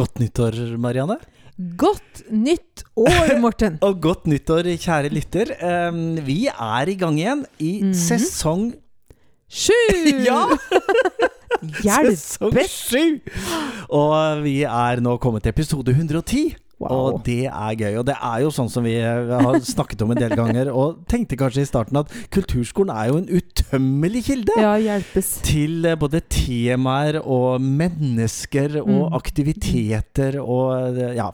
Godt nyttår, Marianne. Godt nytt år, Morten! Og godt nyttår, kjære lytter. Um, vi er i gang igjen i Mhm. sesong Sju! Ja! Sesong Hjelpes! sju! Og vi er nå kommet til episode 110. Wow. Og det er gøy. Og det er jo sånn som vi har snakket om en del ganger, og tenkte kanskje i starten at kulturskolen er jo en utømmelig kilde. Ja, hjelpes. Til eh, både temaer og mennesker og Mm. aktiviteter og eh, ja,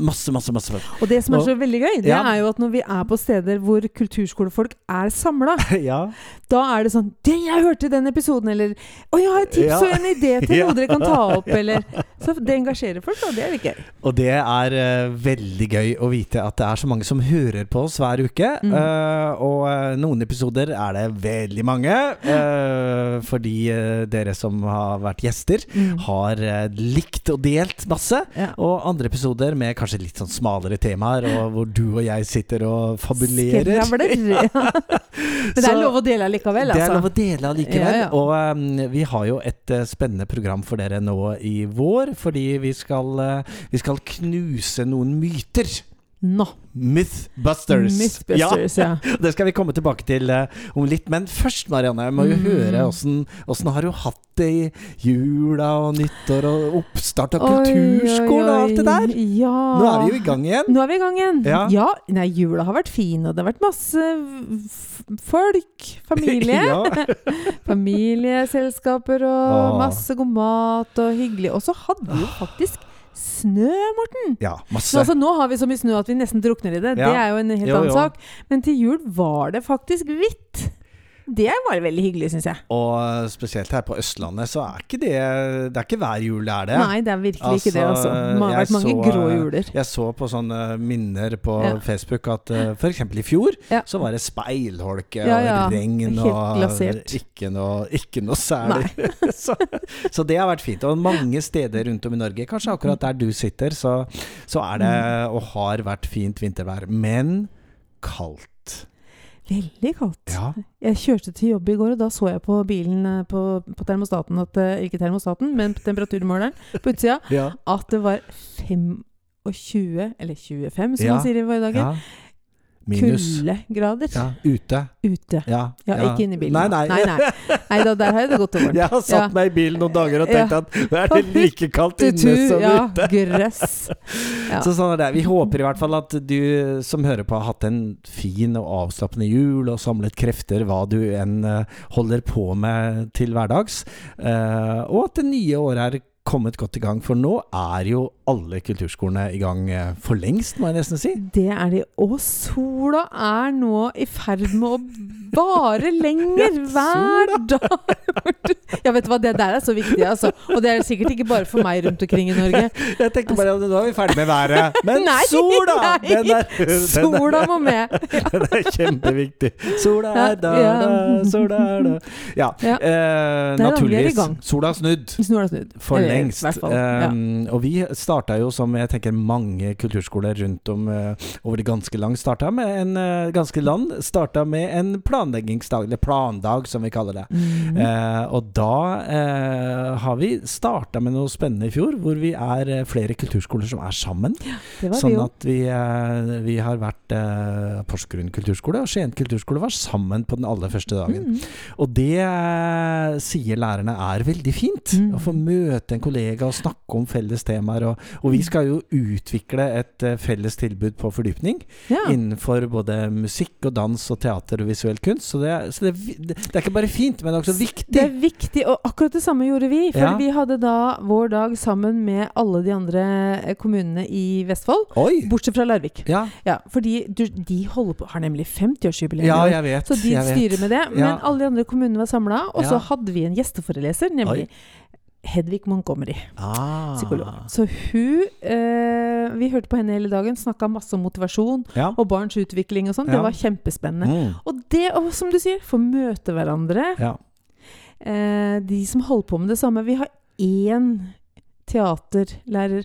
masse, masse, masse. Og det som er så veldig gøy, det Ja. er jo at når vi er på steder hvor kulturskolefolk er samla, Ja. da er det sånn det, 'Jeg hørte den episoden', eller 'Å, jeg har et tips og en idé til noe dere kan ta opp', eller Så det engasjerer folk, og det er litt gøy. Og det er uh, veldig gøy å vite at det er så mange som hører på oss hver uke. Mm. Uh, og uh, noen episoder er det veldig mange. fordi dere som har vært gjester, Mm. har likt og delt masse. Ja. Og andre episoder med kanskje litt sånn smalere temaer, og hvor du og jeg sitter og fabulerer. Skravler. Ja. Men det Så- er lov å dele allikevel, Det er altså. lov å dele allikevel. Ja. Og um, vi har jo et spennende program for dere nå i vår, fordi vi skal, eh, vi skal knuse noen myter. Nå. Mythbusters. Mythbusters, ja. Ja, det skal vi komme tilbake til uh, om litt. Men først, Marianne, jeg må jo Mm. høre åssen har du hatt det i jula og nyttår og oppstart av kulturskolen og alt det der? Ja. Nå er vi jo i gang igjen. Nå er vi i gang igjen. Ja. Nei, jula har vært fin, og det har vært masse folk. Familie. Familieselskaper og Åh. masse god mat og hyggelig. Og så hadde vi jo faktisk snø, Morten. ja, masse. altså, nå har vi så mye snø at vi nesten drukner i det. Ja. Det er jo en helt Jo, annen jo. sak. Men til jul var det faktisk hvitt. Det var veldig hyggelig, syns jeg. Og spesielt her på Østlandet, så er ikke det Det er ikke hver jul det er det. Nei, det er virkelig ikke det, altså. Det har vært mange så, grå eh, juler. Jeg så på sånne minner på Ja. Facebook at uh, f.eks. i fjor Ja. så var det speilholke Ja, og regn og ikke noe, ikke noe særlig. så, så det har vært fint. Og mange steder rundt om i Norge, kanskje akkurat der du sitter, så, så er det Mm. og har vært fint vintervær. Men kaldt. Veldig kaldt. Ja. Jeg kjørte til jobb i går, og da så jeg på bilen eh, på, på termostaten at, eh, Ikke termostaten, men temperaturmåleren på utsida. Ja. At det var 25, eller 25 som Ja. man sier i våre dager. Minus. kuldegrader Ja, ute. ute. Ja, Ja, ikke inne i bilen. Nei, nei. nei, nei. nei da, der har jeg det godt og varmt. Jeg har satt Ja. meg i bilen noen dager og Ja. tenkt at det er det like kaldt inne som ja, ute. grøss. Ja. Så sånn er det. Vi håper i hvert fall at du som hører på har hatt en fin og avslappende jul og samlet krefter hva du enn eh, holder på med til hverdags. Eh, og at det nye året er kommet godt i gang, for nå er jo alle kulturskolene i gang eh, for lengst, må jeg nesten si. Det er de. Og sola er nå i ferd med å vare lenger hver dag. Ja, vet du hva, det der er så viktig, altså. Og det er sikkert ikke bare for meg rundt omkring i Norge. Jeg tenkte bare at nå er vi ferdig med været. Men Nei, sola! nei. Den er, den Sola må med. Den er kjempeviktig. Sola er da, ja. da, sola er da. Ja, Ja. eh, naturligvis. Sola har snudd. Snudd. For Eller, lengst. Fall. Ja. Um, og vi starta jo, som jeg tenker mange kulturskoler rundt om uh, over det ganske land, starta med en uh, ganske land, starta med en planleggingsdag, eller plandag som vi kaller det. Mm -hmm. uh, og da har vi starta med noe spennende i fjor, hvor vi er flere kulturskoler som er sammen. Ja, Sånn vi at vi, vi har vært uh, Porsgrunn kulturskole og Skien kulturskole var sammen på den aller første dagen. Mhm. Og det sier lærerne er veldig fint. Mm. Å få møte en kollega og snakke om felles temaer. Og, og vi skal jo utvikle et eh, felles tilbud på fordypning Ja. innenfor både musikk og dans og teater og visuell kunst. Så, det, er- så det, det, er ikke bare fint, men det er også viktig. Det er viktig, og akkurat det samme gjorde vi. For Ja. vi hadde da vår dag sammen med alle de andre eh, kommunene i Vestfold. Oi! Bortsett fra Larvik. Ja, Ja, fordi du, de holder på, har nemlig 50-årsjubileum. ja jeg vet. Så de vet. styrer med det. Men alle de andre kommunene var samla, og så hadde vi en gjesteforeleser, nemlig Hedvig Montgomery, Ah. psykolog. Så hun eh, Vi hørte på henne hele dagen, snakka masse om motivasjon Ja. og barns utvikling og sånn. Ja. Det var kjempespennende. Mm. Og det, og som du sier, få møte hverandre. ja. Eh, de som holder på med det samme. Vi har én teaterlærer.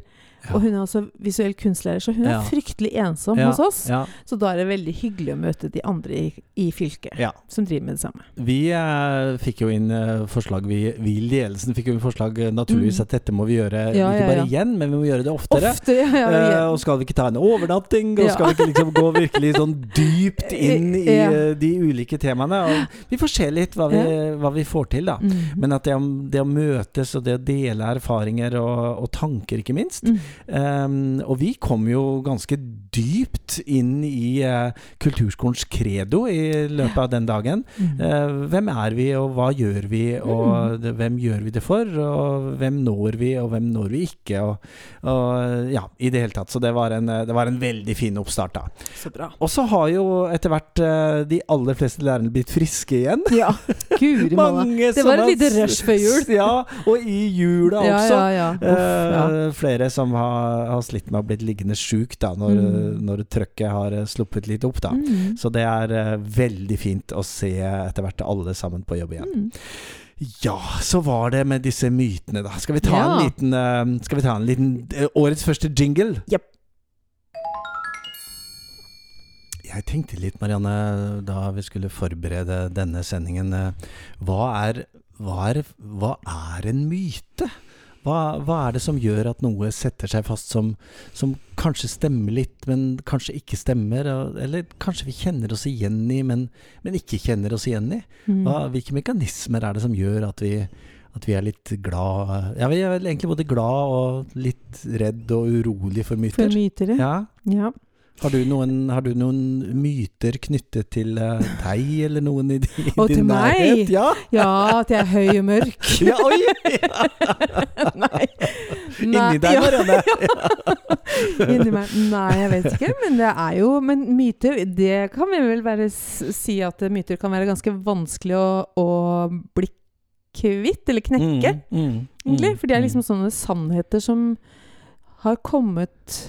Og hun er også visuell kunstlærer, så hun er fryktelig ensom hos oss. Så da er det veldig hyggelig å møte de andre i, i fylket som driver med det samme. Vi eh, fikk jo inn eh, forslag Vi, vi i ledelsen fikk jo inn forslag eh, naturligvis Mm. at dette må vi gjøre ikke bare igjen, men vi må gjøre det oftere. Ofte, Eh, og skal vi ikke ta en overnatting? Og skal vi ikke liksom gå virkelig sånn dypt inn i eh, de ulike temaene? Og vi får se litt hva vi, hva vi får til, da. Mm. Men at det, det å møtes og det å dele erfaringer og, og tanker, ikke minst. Mm. Um, og vi kom jo ganske dypt inn i uh, kulturskolens credo i løpet av den dagen. Mm. Eh, hvem er vi, og hva gjør vi, og det, hvem gjør vi det for? Og hvem når vi, og hvem når vi ikke? Og, og ja, i det hele tatt. Så det var en, eh, det var en veldig fin oppstart, da. Så bra. Og så har jo etter hvert uh, de aller fleste lærerne blitt friske igjen. Ja, guri malla. Det var et lite rush før jul. Ja, og i jula Ja, også. ja, ja. Uff, ja. Eh, flere som har, har slitt med å blitt liggende sjuk når, Mm. når trøkket har eh, sluppet litt opp. Mm. Så det er eh, veldig fint å se etter hvert alle sammen på jobb igjen. Mm. Ja, så var det med disse mytene, da. Skal vi ta Ja. en liten, eh, skal vi ta en liten Årets første jingle? Yep. Jeg tenkte litt, Marianne, da vi skulle forberede denne sendingen. Hva er, hva er, hva er en myte? Hva, hva er det som gjør at noe setter seg fast som, som kanskje stemmer litt, men kanskje ikke stemmer? Eller kanskje vi kjenner oss igjen i, men, men ikke kjenner oss igjen i? Mm. Hva, hvilke mekanismer er det som gjør at vi, at vi er litt glad Ja, vi er egentlig både glad og litt redd og urolig for myter. For myter, ja. Ja. Ja. Har du noen, har du noen myter knyttet til eh, deg, eller noen i, din nærhet? din til meg? Ja. Ja, at jeg er høy og mørk. ja, oi! Nei. Inni deg, ja, Marianne. inni meg. Nei, jeg vet ikke. Men det er jo Men myter, det kan vi vel bare si at myter kan være ganske vanskelig å, å bli kvitt, eller knekke, Mm, mm, egentlig. mm, For det er mm. liksom sånne sannheter som har kommet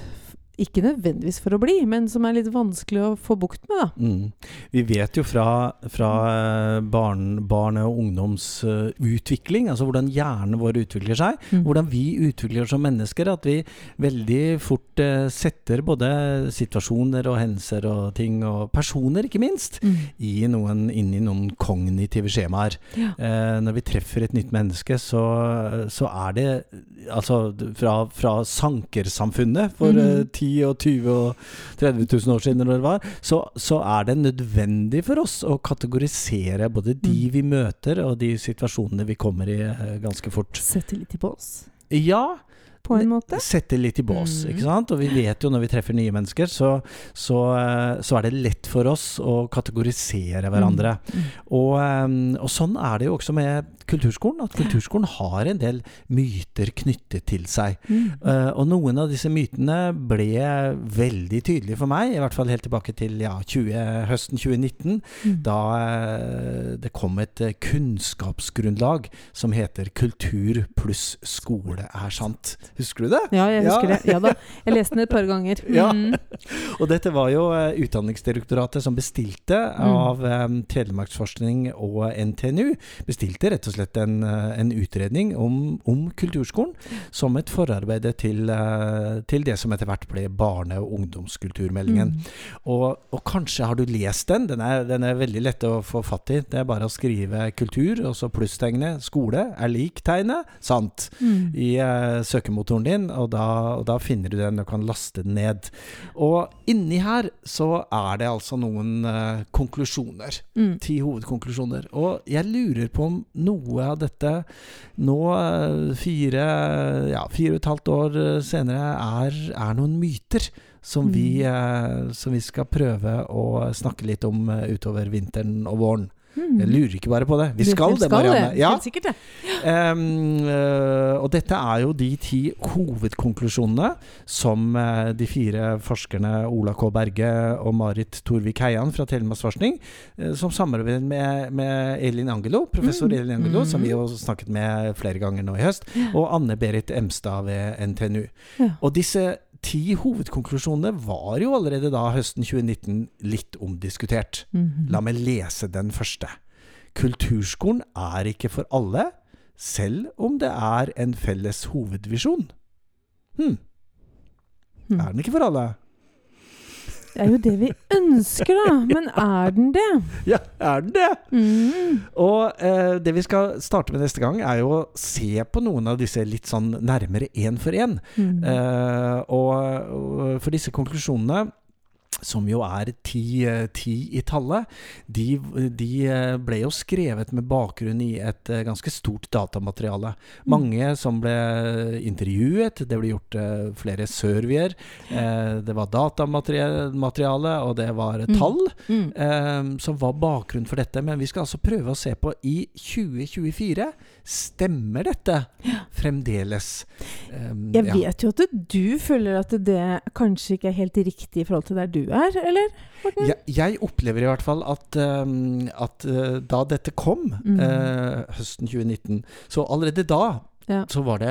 ikke nødvendigvis for å bli, men som er litt vanskelig å få bukt med. Mm. Vi vet jo fra, fra eh, barn, barne- og ungdoms eh, utvikling, altså hvordan hjernen vår utvikler seg, Mm. hvordan vi utvikler oss som mennesker, at vi veldig fort eh, setter både situasjoner og hendelser og ting, og personer ikke minst, Mm. i noen, inn i noen kognitive skjemaer. Ja. Eh, når vi treffer et nytt menneske, så, så er det altså fra, fra sankersamfunnet for mm. eh, 10 og 20 og 30 000 år siden, eller hva så, så er det nødvendig for oss å kategorisere både de Mm. vi møter, og de situasjonene vi kommer i eh, ganske fort. Sette litt på oss? Ja, på en måte. Sette litt i bås, Mm. ikke sant? Og vi vet jo når vi treffer nye mennesker, så, så, eh, så er det lett for oss å kategorisere hverandre. Mm. Og, eh, og sånn er det jo også med kulturskolen, at kulturskolen har en del myter knyttet til seg. Mm. Eh, og noen av disse mytene ble veldig tydelige for meg, i hvert fall helt tilbake til ja, 20, høsten 2019, Mm. da det kom et kunnskapsgrunnlag som heter 'Kultur pluss skole er sant'. Husker du det? Ja, jeg Ja. husker det. Ja da. Jeg leste den et par ganger. Ja. Mm. Og dette var jo eh, Utdanningsdirektoratet som bestilte av eh, Telemarksforskning og NTNU. Bestilte rett og slett en, eh, en utredning om, om kulturskolen som et forarbeide til, til det som etter hvert ble barne- og ungdomskulturmeldingen. Mm. Og, og kanskje har du lest den. Den er, den er veldig lett å få fatt i. Det er bare å skrive 'kultur', og så plusstegnet 'skole' er lik tegnet 'sant' Mm. i eh, søkemotoren din, og da, og da finner du den og kan laste den ned. Og inni her så er det altså noen uh, konklusjoner. Mm. Ti hovedkonklusjoner. Og jeg lurer på om noe av dette nå, eh, fire, ja, fire og et halvt år eh, senere, er, er noen myter. Som vi, eh, som vi skal prøve å snakke litt om utover vinteren og våren. Mm. Jeg lurer ikke bare på det. Vi skal det, Marianne. det. Ja. Helt sikkert det. Um, uh, og dette er jo de ti hovedkonklusjonene som uh, de fire forskerne Ola K. Berge og Marit Torvik Heian fra Telemarksforskning, uh, som samarbeider med, med Elin Angelo, professor Mm. Elin Angelo, som vi har snakket med flere ganger nå i høst, og Anne-Berit Emstad ved NTNU. Ja. Og disse ti hovedkonklusjonene var jo allerede da høsten 2019 litt omdiskutert. Mhm. La meg lese den første. Kulturskolen er ikke for alle, selv om det er en felles hovedvisjon. Hm. Mm. Er den ikke for alle? Det er jo det vi ønsker, da. Men er den det? Ja, er den det? Mm. Og eh, det vi skal starte med neste gang, er jo å se på noen av disse litt sånn nærmere én for én. Mm. Eh, og, og for disse konklusjonene som jo er ti, eh, ti i tallet, de, de eh, ble jo skrevet med bakgrunn i et eh, ganske stort datamateriale. Mm. Mange som ble intervjuet, det ble gjort flere surveyer. Eh, det var datamateriale, og det var Mm. tall Mm. som var bakgrunn for dette. Men vi skal altså prøve å se på i 2024. Stemmer dette fremdeles? Jeg vet jo at du føler at det kanskje ikke er helt riktig i forhold til der du er, eller? Morten? Jeg, jeg opplever i hvert fall at, um, at uh, da dette kom, Mm. uh, høsten 2019, så allerede da Ja. så var det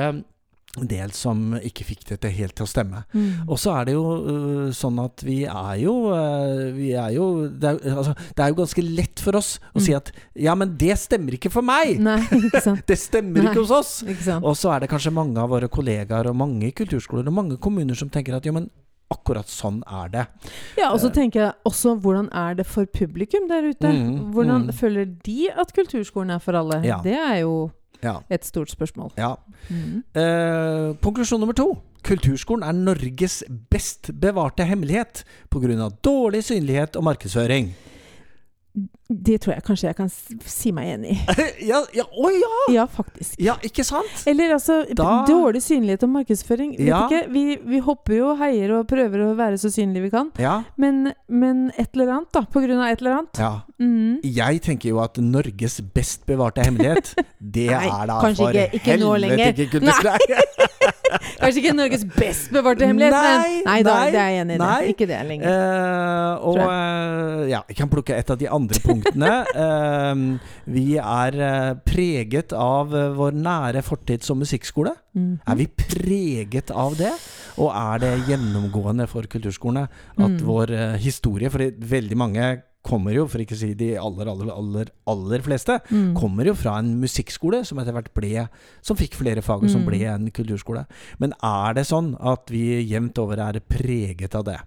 en del som ikke fikk dette helt til å stemme. Mm. Og så er det jo uh, sånn at vi er jo, uh, vi er jo det, er, altså, det er jo ganske lett for oss å Mm. si at ja, men det stemmer ikke for meg! Nei, ikke. Det stemmer Nei. ikke hos oss! Ikke? Og så er det kanskje mange av våre kollegaer og mange kulturskoler og mange kommuner som tenker at jo, men akkurat sånn er det. Ja, og så Eh. tenker jeg også hvordan er det for publikum der ute? Mm, hvordan mm. føler de at kulturskolen er for alle? Ja. Det er jo Ja. et stort spørsmål. ja. Mm. Eh, konklusjon nummer to. Kulturskolen er Norges best bevarte hemmelighet pga. dårlig synlighet og markedsføring. Det tror jeg kanskje jeg kan si meg enig i. ja, ja, å ja! Ja, faktisk. Ja, ikke sant? Eller altså Da- Dårlig synlighet og markedsføring. Vet Ja. ikke, vi, vi hopper jo heier og prøver å være så synlige vi kan. Ja. Men, men et eller annet, da. På grunn av et eller annet. ja. Mm. Jeg tenker jo at Norges best bevarte hemmelighet, det Nei, er da kanskje for ikke- ikke helvete ikke kulturskolen. Kanskje ikke Norges best bevarte hemmelighet, Nei, men Nei da, nei, det er jeg enig i. det. Ikke det lenger. Uh, og eh, ja, jeg kan plukke et av de andre punktene. Eh, vi er eh, preget av eh, vår nære fortid som musikkskole. Mhm. Er vi preget av det? Og er det gjennomgående for kulturskolene at Mm. vår eh, historie For veldig mange kommer jo, for ikke å si de aller, aller, aller, aller fleste, Mm. kommer jo fra en musikkskole som etter hvert ble Som fikk flere fag, og som Mm. ble en kulturskole. Men er det sånn at vi jevnt over er preget av det?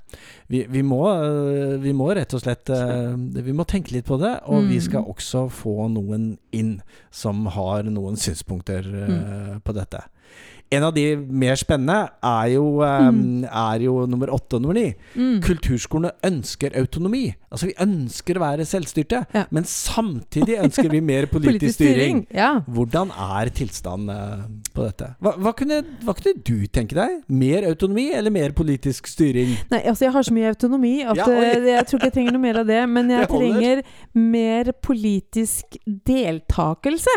Vi, vi, må, øh, vi må rett og slett øh, Vi må tenke litt på det, og vi Mm. skal også få noen inn som har noen synspunkter øh, på dette. En av de mer spennende er jo, Mm. er jo nummer åtte og nummer ni. Mm. Kulturskolene ønsker autonomi. Altså Vi ønsker å være selvstyrte, Ja. men samtidig ønsker vi mer politisk styring. Ja. Hvordan er tilstanden eh, på dette? Hva, hva, kunne, hva kunne du tenke deg? Mer autonomi eller mer politisk styring? Nei, altså jeg har så mye autonomi at Ja, eh, jeg tror ikke jeg trenger noe mer av det. Men jeg Det trenger mer politisk deltakelse.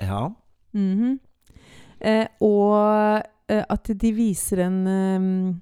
Ja. Mhm. eh, og eh, at de viser en eh,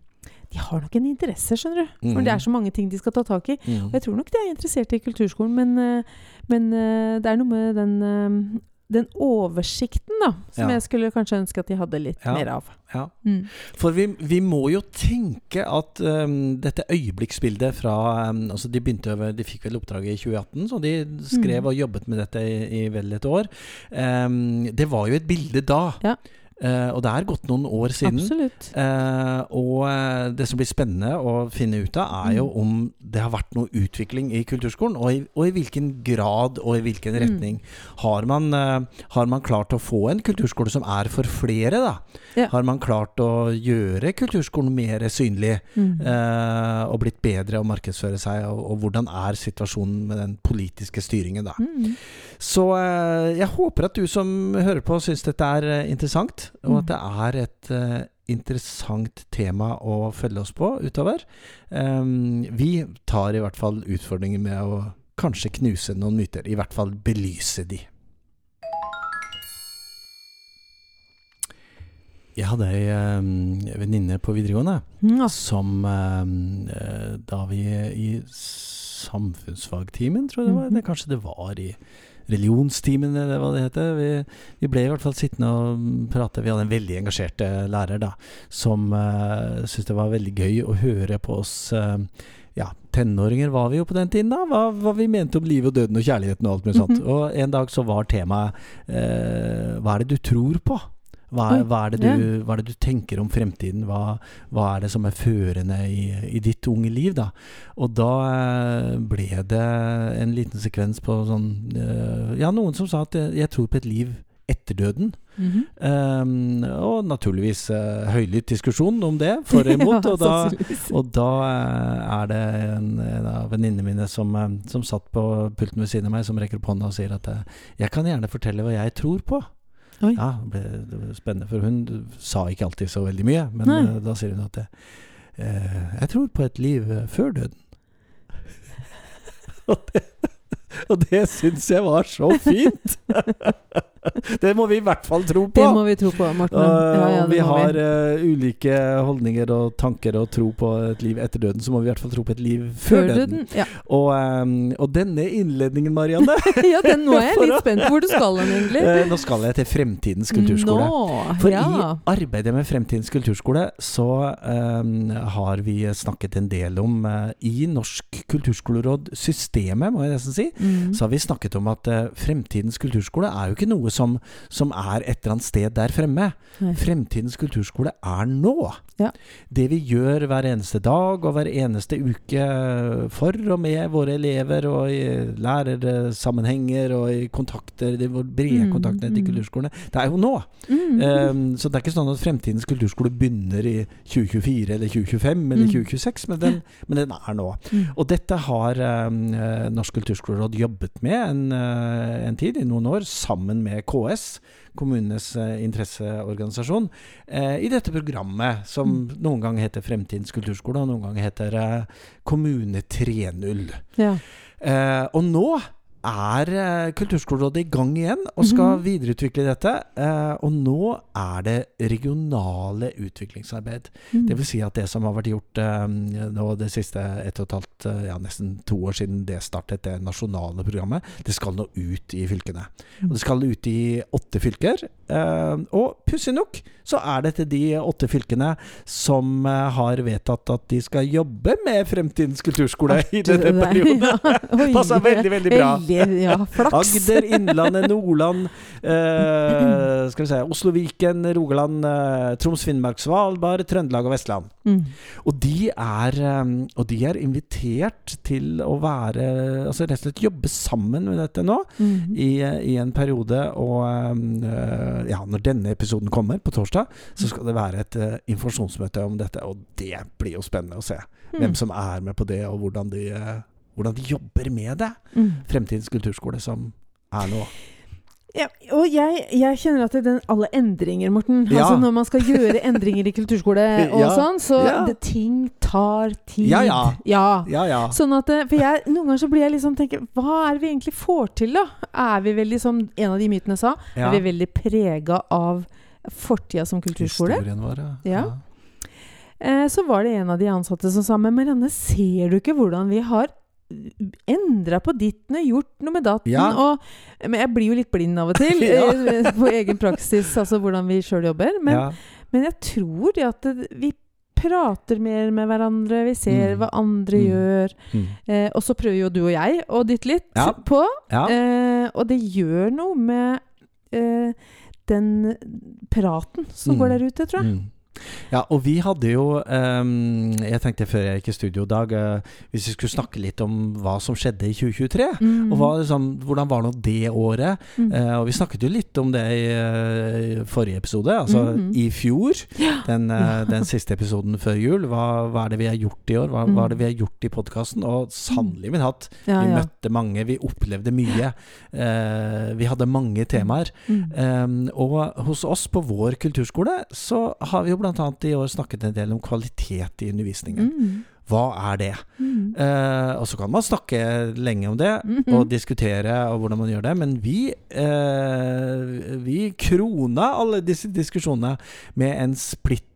De har nok en interesse, skjønner du. For Mhm. det er så mange ting de skal ta tak i. Mm. Og jeg tror nok de er interessert i kulturskolen, men, eh, men eh, det er noe med den, eh, den oversikten, da, som Ja. jeg skulle kanskje ønske at de hadde litt Ja. mer av. Ja. Mm. For vi, vi må jo tenke at um, dette øyeblikksbildet fra um, Altså De begynte de fikk vel oppdraget i 2018, så de skrev Mm. og jobbet med dette i, i vel et år. Um, det var jo et bilde da. Ja. Eh, og det er gått noen år siden. Absolutt. Uh, og eh, det som blir spennende å finne ut av, er jo Mm. om det har vært noe utvikling i kulturskolen, og i, og i hvilken grad og i hvilken Mm. retning. Har, man, uh, har man klart å få en kulturskole som er for flere, da? Ja. Har man klart å gjøre kulturskolen mer synlig, Mm. og blitt bedre å markedsføre seg, og, og hvordan er situasjonen med den politiske styringen, da? Mm. Så eh, jeg håper at du som hører på, syns dette er eh, interessant, og at Mm. det er et eh, interessant tema å følge oss på utover. Um, vi tar i hvert fall utfordringen med å kanskje knuse noen myter. I hvert fall belyse de. Jeg hadde ei um, venninne på videregående Mm, ja. som um, eh, Da vi i samfunnsfagtimen, tror jeg det var, Mhm. det, kanskje det var i religionstimen, eller hva det heter. Vi, vi ble i hvert fall sittende og prate. Vi hadde en veldig engasjert eh, lærer da, som uh, syntes det var veldig gøy å høre på oss Uh, ja, tenåringer var vi jo på den tiden, da. Hva, hva vi mente om livet og døden og kjærligheten og alt mulig sånt. Mhm. Og en dag så var temaet eh, Hva er det du tror på? Hva hva, er det du, hva er det du tenker om fremtiden? Hva, hva er det som er førende i, i ditt unge liv? da? Og da eh, ble det en liten sekvens på sånn eh, Ja, noen som sa at eh, jeg tror på et liv etter døden. Mhm. Um, og naturligvis uh, høylytt diskusjon om det, for og imot. Og, da, og da er det en, en av venninnene mine som, som satt på pulten ved siden av meg, som rekker opp hånda og sier at 'jeg kan gjerne fortelle hva jeg tror på'. Oi. Ja, det ble, det ble spennende, for hun sa ikke alltid så veldig mye. Men Nei. eh, da sier hun at eh, 'jeg tror på et liv eh, før døden'. og det, og det syns jeg var så fint! det må vi i hvert fall tro på. Det må vi tro på, Morten. Ja, ja, om vi har eh, ulike holdninger og tanker og tro på et liv etter døden, så må vi i hvert fall tro på et liv før, Før døden. døden. Ja. Og, um, og denne innledningen, Marianne ja, den nå er jeg litt spent på hvor du skal hen, egentlig. Uh, Nå skal jeg til Fremtidens kulturskole. Nå, For i arbeidet med Fremtidens kulturskole så um, har vi snakket en del om uh, I Norsk kulturskoleråd-systemet, må jeg nesten si, Mm. så har vi snakket om at Fremtidens kulturskole er jo ikke noe som, som er et eller annet sted der fremme. Nei. Fremtidens kulturskole er nå. Ja. Det vi gjør hver eneste dag og hver eneste uke for og med våre elever, og i lærersammenhenger og i kontakter, de brede Mm, kontaktene til mm. kulturskolene, det er jo nå. Mm. Um, så det er ikke sånn at Fremtidens kulturskole begynner i 2024 eller 2025 eller Mm. 2026, men den, men den er nå. Mm. Og dette har um, Norsk kulturskoleråd jobbet med en, eh, en tid, i noen år, sammen med KS, kommunenes eh, interesseorganisasjon, eh, i dette programmet som Mm. noen ganger heter Fremtidens kulturskole, og noen ganger heter eh, Kommune 3.0. Ja. Eh, og nå er eh, Kulturskolerådet i gang igjen og skal Mhm. videreutvikle dette. Eh, og nå er det regionale utviklingsarbeid. Mm. Det vil si at det som har vært gjort eh, nå det siste ett og et halvt, ja nesten to år siden det startet, det nasjonale programmet, det skal nå ut i fylkene. Og det skal ut i åtte fylker. Eh, og pussig nok så er dette de åtte fylkene som eh, har vedtatt at de skal jobbe med Fremtidens kulturskole i denne perioden. ja. Passa veldig, veldig bra. Veldig, ja, flaks. Agder, Innlandet, Nordland, eh, skal vi se, Oslo, Viken, Rogaland, eh, Troms, Finnmark, Svalbard, Trøndelag og Vestland. Mm. Og de er, eh, og de er invitert til å være Altså rett og slett jobbe sammen med dette nå Mm. i, i en periode. Og eh, ja, når denne episoden kommer på torsdag, så skal det være et uh, informasjonsmøte om dette. Og det blir jo spennende å se Mm. hvem som er med på det, og hvordan de, uh, hvordan de jobber med det. Mm. Fremtidens kulturskole som er nå. Ja, og jeg, jeg kjenner at det er den, alle endringer, Morten Ja. Altså Når man skal gjøre endringer i kulturskole og Ja, sånn, så det, ting tar tid. Ja, ja. ja. Ja, ja. Sånn at, eh, for jeg, Noen ganger så blir jeg liksom tenker Hva er det vi egentlig får til, da? Er vi veldig, som en av de mytene sa, er vi veldig prega av fortida som kulturskole? Historien vår, ja. Ja. Eh, så var det en av de ansatte som sa Men Marianne, ser du ikke hvordan vi har endra på ditten og gjort noe med datten? Ja. Og, men jeg blir jo litt blind av og til Ja. eh, på egen praksis, altså hvordan vi sjøl jobber. Men, ja. men jeg tror det at vi prater mer med hverandre, vi ser Mm. hva andre Mm. gjør. Mm. Eh, og så prøver jo du og jeg å dytte litt på. Eh, og det gjør noe med eh, den praten som Mm. går der ute, tror jeg. Mm. Ja, og vi hadde jo um, Jeg tenkte før jeg gikk i studio i dag eh, Hvis vi skulle snakke litt om hva som skjedde i 2023. Mm. Og hva, liksom, hvordan var nå det året? Mm. Uh, og vi snakket jo litt om det i, uh, forrige episode, altså mm. i fjor. Ja. Den, den siste episoden før jul. Hva, hva er det vi har gjort i år? Hva, hva er det vi har gjort i podkasten? Og sannelig min hatt. Ja, Vi ja. møtte mange, vi opplevde mye. Vi hadde mange temaer. Mm. Um, og hos oss på vår kulturskole så har vi jo bl.a. i år snakket en del om kvalitet i undervisningen. Mm. Hva er det? Mm. Eh, og så kan man snakke lenge om det Mhm. og diskutere og hvordan man gjør det, men vi eh, Vi krona alle disse diskusjonene med en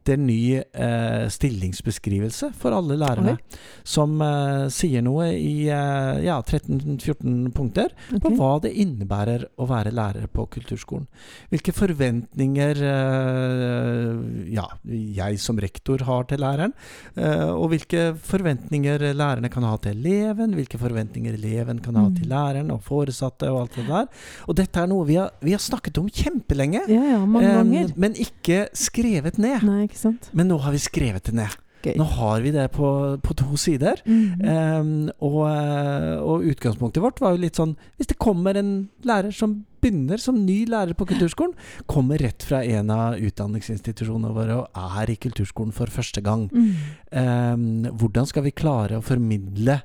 splitter ny eh, stillingsbeskrivelse for alle lærerne. Okay. Som eh, sier noe i eh, ja, 13-14 punkter på hva det innebærer å være lærer på kulturskolen. Hvilke forventninger eh, ja, jeg som rektor har til læreren, eh, og hvilke forventninger lærerne kan ha til eleven, hvilke forventninger eleven kan ha Mm. til læreren og foresatte og alt det der. Og dette er noe vi har, vi har snakket om kjempelenge, Ja, ja, eh, men ikke skrevet ned. Nei, ikke sant. Men nå har vi skrevet det ned. Gøy. Nå har vi det på, på to sider. Mhm. Um, og, eh, og utgangspunktet vårt var jo litt sånn Hvis det kommer en lærer som begynner som ny lærer på kulturskolen, kommer rett fra en av utdanningsinstitusjonene våre og er i kulturskolen for første gang, Mm. um, hvordan skal vi klare å formidle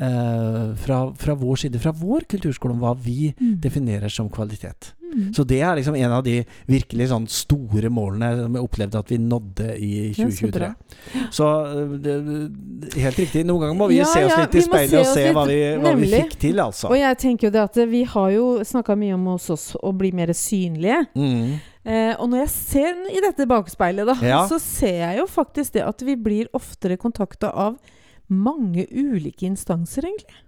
uh, fra, fra vår side, fra vår kulturskole, hva vi Mm. definerer som kvalitet? Mm. Så det er liksom en av de virkelig sånn store målene som jeg opplevde at vi nådde i Ja, så 2023. Så øh, det, helt riktig. Noen ganger må vi Ja, se oss litt i speilet og se litt, hva vi, hva vi fikk til, altså. Og jeg tenker jo det at vi har jo snakka mye om hos oss å bli mer synlige. Mm. Eh, og når jeg ser i dette bakspeilet, da, Ja. så ser jeg jo faktisk det at vi blir oftere kontakta av mange ulike instanser, egentlig.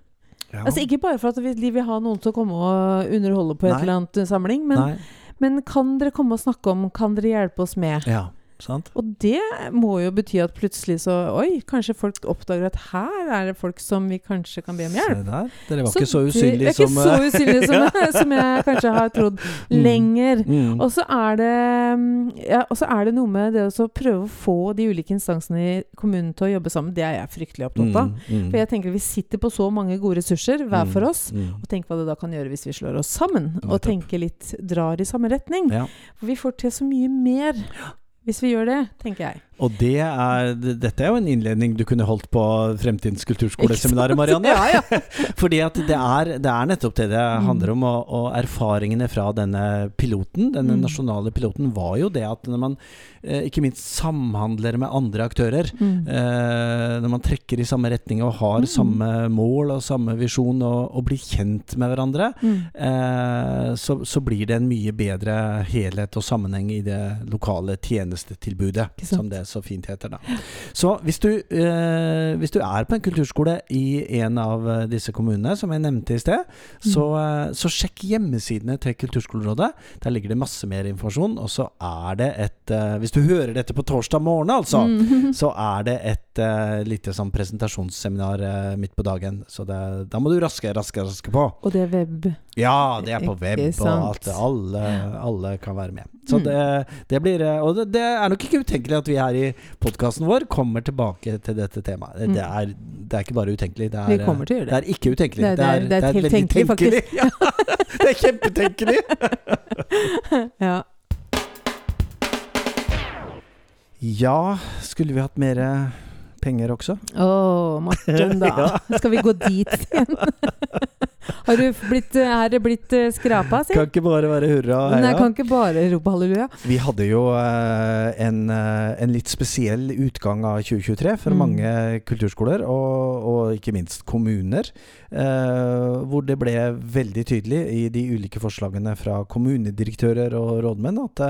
Ja. Altså Ikke bare for at vi vil ha noen til å komme og underholde på et eller annet samling, men, men kan dere komme og snakke om Kan dere hjelpe oss med? Ja, sant? Og det må jo bety at plutselig så Oi, kanskje folk oppdager at her er det folk som vi kanskje kan be om hjelp. Dere var Så ikke så det- som Jeg er ikke så usynlig som, som, som jeg kanskje har trodd lenger. mm. Og så er det mm, ja, og så er det noe med det å prøve å få de ulike instansene i kommunen til å jobbe sammen. Det er jeg fryktelig opptatt av. Mm, mm. For jeg tenker vi sitter på så mange gode ressurser hver Mm, for oss. mm. Og tenk hva det da kan gjøre hvis vi slår oss sammen og tenker litt drar i samme retning. Ja. For vi får til så mye mer hvis vi gjør det, tenker jeg. Og det er, dette er jo en innledning du kunne holdt på Fremtidens kulturskoleseminar, Marianne. Ja, ja. Fordi at det er, det er nettopp det det Mm. handler om. Og, og erfaringene fra denne piloten, denne Mm. nasjonale piloten, var jo det at når man eh, ikke minst samhandler med andre aktører, Mm. eh, når man trekker i samme retning og har Mm. samme mål og samme visjon og, og blir kjent med hverandre, Mm. eh, så, så blir det en mye bedre helhet og sammenheng i det lokale tjenestetilbudet, som det så fint heter. da. Så hvis du, eh, hvis du er på en kulturskole i en av eh, disse kommunene, som jeg nevnte i sted, så, Mm. så sjekk hjemmesidene til Kulturskolerådet. Der ligger det masse mer informasjon. Og så er det et eh, Hvis du hører dette på torsdag morgen, altså, Mm. så er det et eh, lite sånn presentasjonsseminar eh, midt på dagen. Så det, da må du raske, raske, raske på. Og det er web. Ja, det er på web, og at alle, alle kan være med. Så Mm. det, det blir eh, Og det, det er nok ikke utenkelig at vi her i podkasten vår kommer tilbake til dette temaet. Det, Mm. det, er, det er ikke bare utenkelig. Det er, det det. er ikke utenkelig. Det er- det er- det er helt veldig tenkelig, faktisk. tenkelig. Ja, det er kjempetenkelig! Ja. Ja, skulle vi hatt mer penger også? Å, Martin, da. Ja. Skal vi gå dit igjen? Har du blitt, er det blitt eh, skrapa, si? Kan ikke bare være hurra og Nei, kan ikke bare rope halleluja. Vi hadde jo eh, en, eh, en litt spesiell utgang av 2023 for Mm. mange kulturskoler, og, og ikke minst kommuner. eh, hvor det ble veldig tydelig i de ulike forslagene fra kommunedirektører og rådmenn at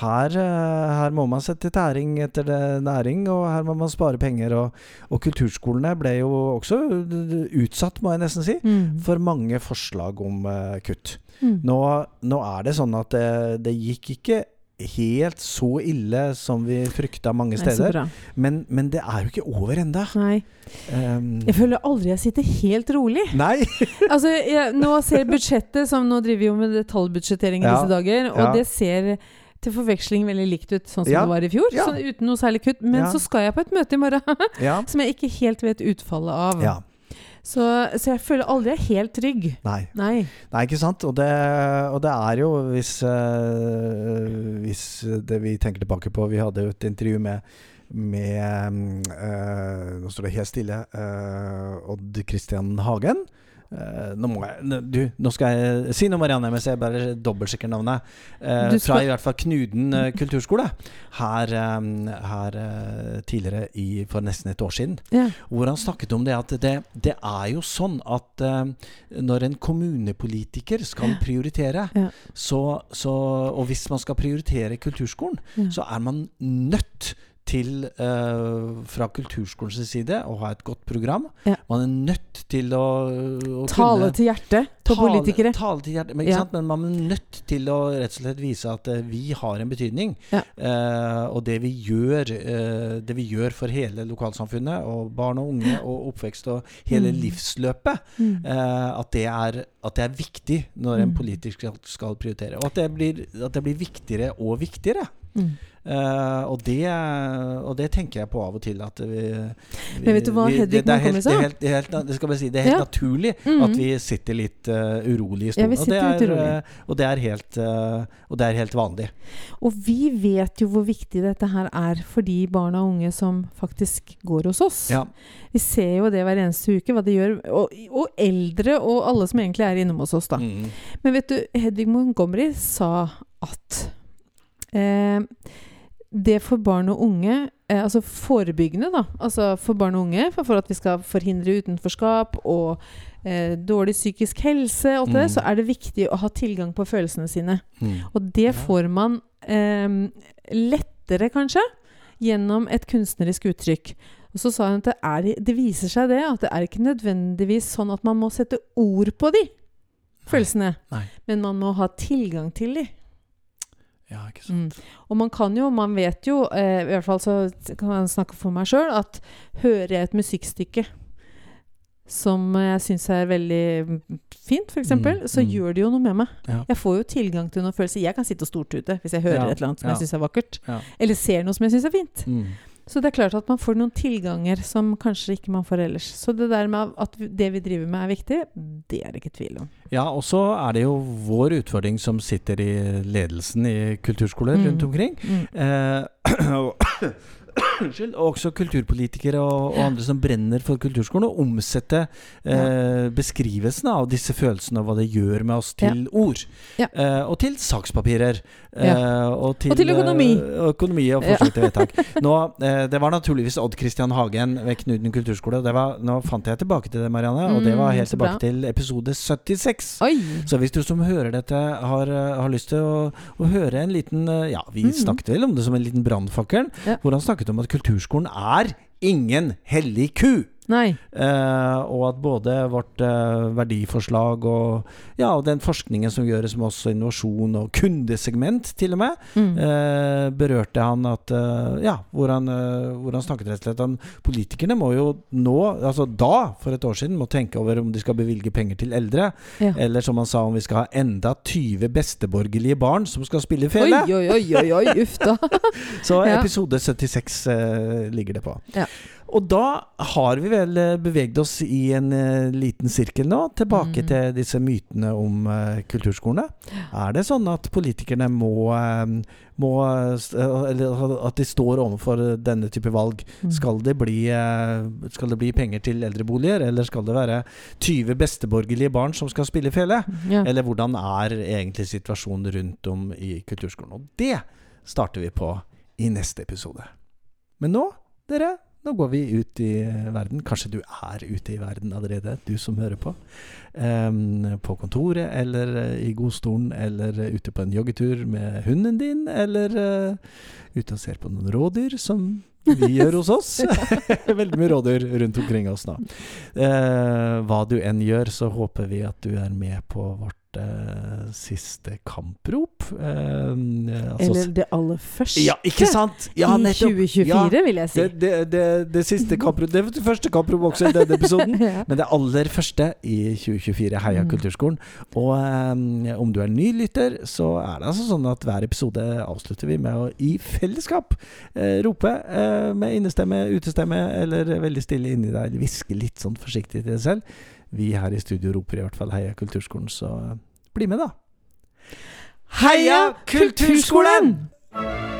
her, her må man sette tæring etter næring, og her må man spare penger. Og, og kulturskolene ble jo også eh, utsatt, må jeg nesten si, Mm. for mange forslag om uh, kutt. Mm. Nå, nå er det sånn at det, det gikk ikke helt så ille som vi frykta mange steder. Nei, Men, men det er jo ikke over. Nei. Um, Jeg føler aldri jeg sitter helt rolig. nei! Altså, jeg, nå ser budsjettet som Nå driver vi jo med detaljbudsjettering i Ja. disse dager, og Ja. det ser til forveksling veldig likt ut, sånn som Ja. det var i fjor. Ja. Sånn, uten noe særlig kutt. Men Ja. så skal jeg på et møte i morgen som jeg ikke helt vet utfallet av. ja. Så, så jeg føler aldri jeg er helt trygg. Nei. Nei. Nei, ikke sant? Og det, og det er jo, hvis, øh, hvis det vi tenker tilbake på Vi hadde jo et intervju med med eh, Nå står det helt stille. Øh, Odd Christian Hagen. Eh, nå jeg Du, nå skal jeg si noe, Marianne, mens jeg bare dobbeltsjekker navnet. Uh, skal- Fra i hvert fall Knuden uh, kulturskole. Her, um, her tidligere i, for nesten et år siden. Ja. Hvor han snakket om det at det, det er jo sånn at når en kommunepolitiker skal prioritere, Ja. så, så, og hvis man skal prioritere kulturskolen, Ja. så er man nødt til, uh, fra kulturskolens side, å ha et godt program. Ja. Man er nødt til å, å Tale kunne til hjertet på tale- politikere. Tale til hjertet, men, ikke Ja. sant? men man er nødt til å rett og slett vise at uh, vi har en betydning. Ja. Uh, og det vi gjør Det vi gjør for hele lokalsamfunnet, og barn og unge, og oppvekst og hele Mm. livsløpet, Mm. at, det er, at det er viktig når en Mm. politiker skal, skal prioritere. Og at det, blir, at det blir viktigere og viktigere. Mm. Eh, og, det, og det tenker jeg på av og til. At vi, vi Men vet du hva Hedvig det, det, er helt, sa? det, er helt, si, det er helt Ja. naturlig Mm. at vi sitter litt uh, urolig i Ja, stolen. vi og, det er, eh, og, det er helt, og det er helt vanlig. Og vi vet jo hvor viktig dette her er for de barn og unge som faktisk går hos oss. Ja. Vi ser jo det hver eneste uke, hva det gjør. Og, og eldre, og alle som egentlig er innom hos oss, da. Mm. Men vet du, Hedvig Montgomery sa at eh, det for barn og unge eh, Altså forebyggende, da. Altså for barn og unge, for, at vi skal forhindre utenforskap og eh, dårlig psykisk helse, og alt det, Mm. så er det viktig å ha tilgang på følelsene sine. Mm. Og det får man eh, lettere, kanskje, gjennom et kunstnerisk uttrykk. Og så sa hun at det, er, det viser seg det, at det er ikke nødvendigvis sånn at man må sette ord på de følelsene. Nei. Men man må ha tilgang til de. Ja, ikke sant. Mm. Og man kan jo, man vet jo, eh, i hvert fall så kan jeg snakke for meg sjøl, at hører jeg et musikkstykke som jeg syns er veldig fint, f.eks., Mm, så mm. gjør det jo noe med meg. Ja. Jeg får jo tilgang til noen følelser. Jeg kan sitte og stortute hvis jeg hører Ja, et eller annet som ja. jeg syns er vakkert. Eller ser noe som jeg syns er fint. Mm. Så det er klart at man får noen tilganger som kanskje ikke man får ellers. Så det der med at det vi driver med er viktig, det er det ikke tvil om. Ja, og så er det jo vår utfordring som sitter i ledelsen i kulturskoler Mm. rundt omkring. Mm. Eh, og, og også kulturpolitikere og, og andre som brenner for kulturskolen, å omsette eh, beskrivelsen av disse følelsene og hva det gjør med oss, til ord. Ja. Eh, og til sakspapirer. Eh, Ja. og, til, Og til økonomi. eh, økonomi og forslag til vedtak. Nå, eh, det var naturligvis Odd Christian Hagen ved Knuten kulturskole. Det var, nå fant jeg tilbake til det, Marianne, og det var Mm, helt bra. tilbake til episode 76. Oi! Så hvis du som hører dette har, har lyst til å, å høre en liten eh, Ja, vi Mhm. snakket vel om det som en liten brannfakkel, Ja. hvor han snakket om at kulturskolen er ingen hellig ku. Nei. Eh, og at både vårt eh, verdiforslag og, ja, og den forskningen som gjøres med oss, og innovasjon og kundesegment til og med, Mm. eh, berørte han at Ja, hvor han, hvor han snakket rett og slett om politikerne må jo nå, altså da, for et år siden, må tenke over om de skal bevilge penger til eldre. Ja. Eller som han sa, om vi skal ha enda 20 besteborgerlige barn som skal spille fele. oi, oi, oi, oi, uff da. Så episode 76 eh, ligger det på. Ja. Og da har vi vel eh, beveget oss i en eh, liten sirkel nå, tilbake Mm. til disse mytene om eh, kulturskolene. Er det sånn at politikerne må, må Eller at de står overfor denne type valg? Mm. Skal det, bli, skal det bli penger til eldreboliger, eller skal det være 20 besteborgerlige barn som skal spille fele? Ja. Eller hvordan er egentlig situasjonen rundt om i kulturskolen? Og det starter vi på i neste episode. Men nå, dere, nå går vi ut i verden. Kanskje du er ute i verden allerede, du som hører på. Um, på kontoret, eller eh, i godstolen, eller eh, ute på en joggetur med hunden din, eller uh, ute og ser på noen rådyr, som vi gjør hos oss. Veldig mye rådyr rundt omkring oss nå. Uh, hva du enn gjør, så håper vi at du er med på vårt eh, siste kamprop. Eh, altså- Eller det aller første ja, ikke sant? Ja, i 2024, Ja, vil jeg si. Det, det, det, det siste kamprop Det var første kamprop også i denne episoden. Men det aller første i 2024, Heia Mm. Kulturskolen. Og eh, om du er ny lytter, så er det altså sånn at hver episode avslutter vi med å i fellesskap eh, rope eh, med innestemme, utestemme, eller veldig stille inni deg, eller hviske litt sånn forsiktig til deg selv. Vi her i studio roper i hvert fall Heia Kulturskolen, så bli med, da. Heia Kulturskolen! Heia kulturskolen!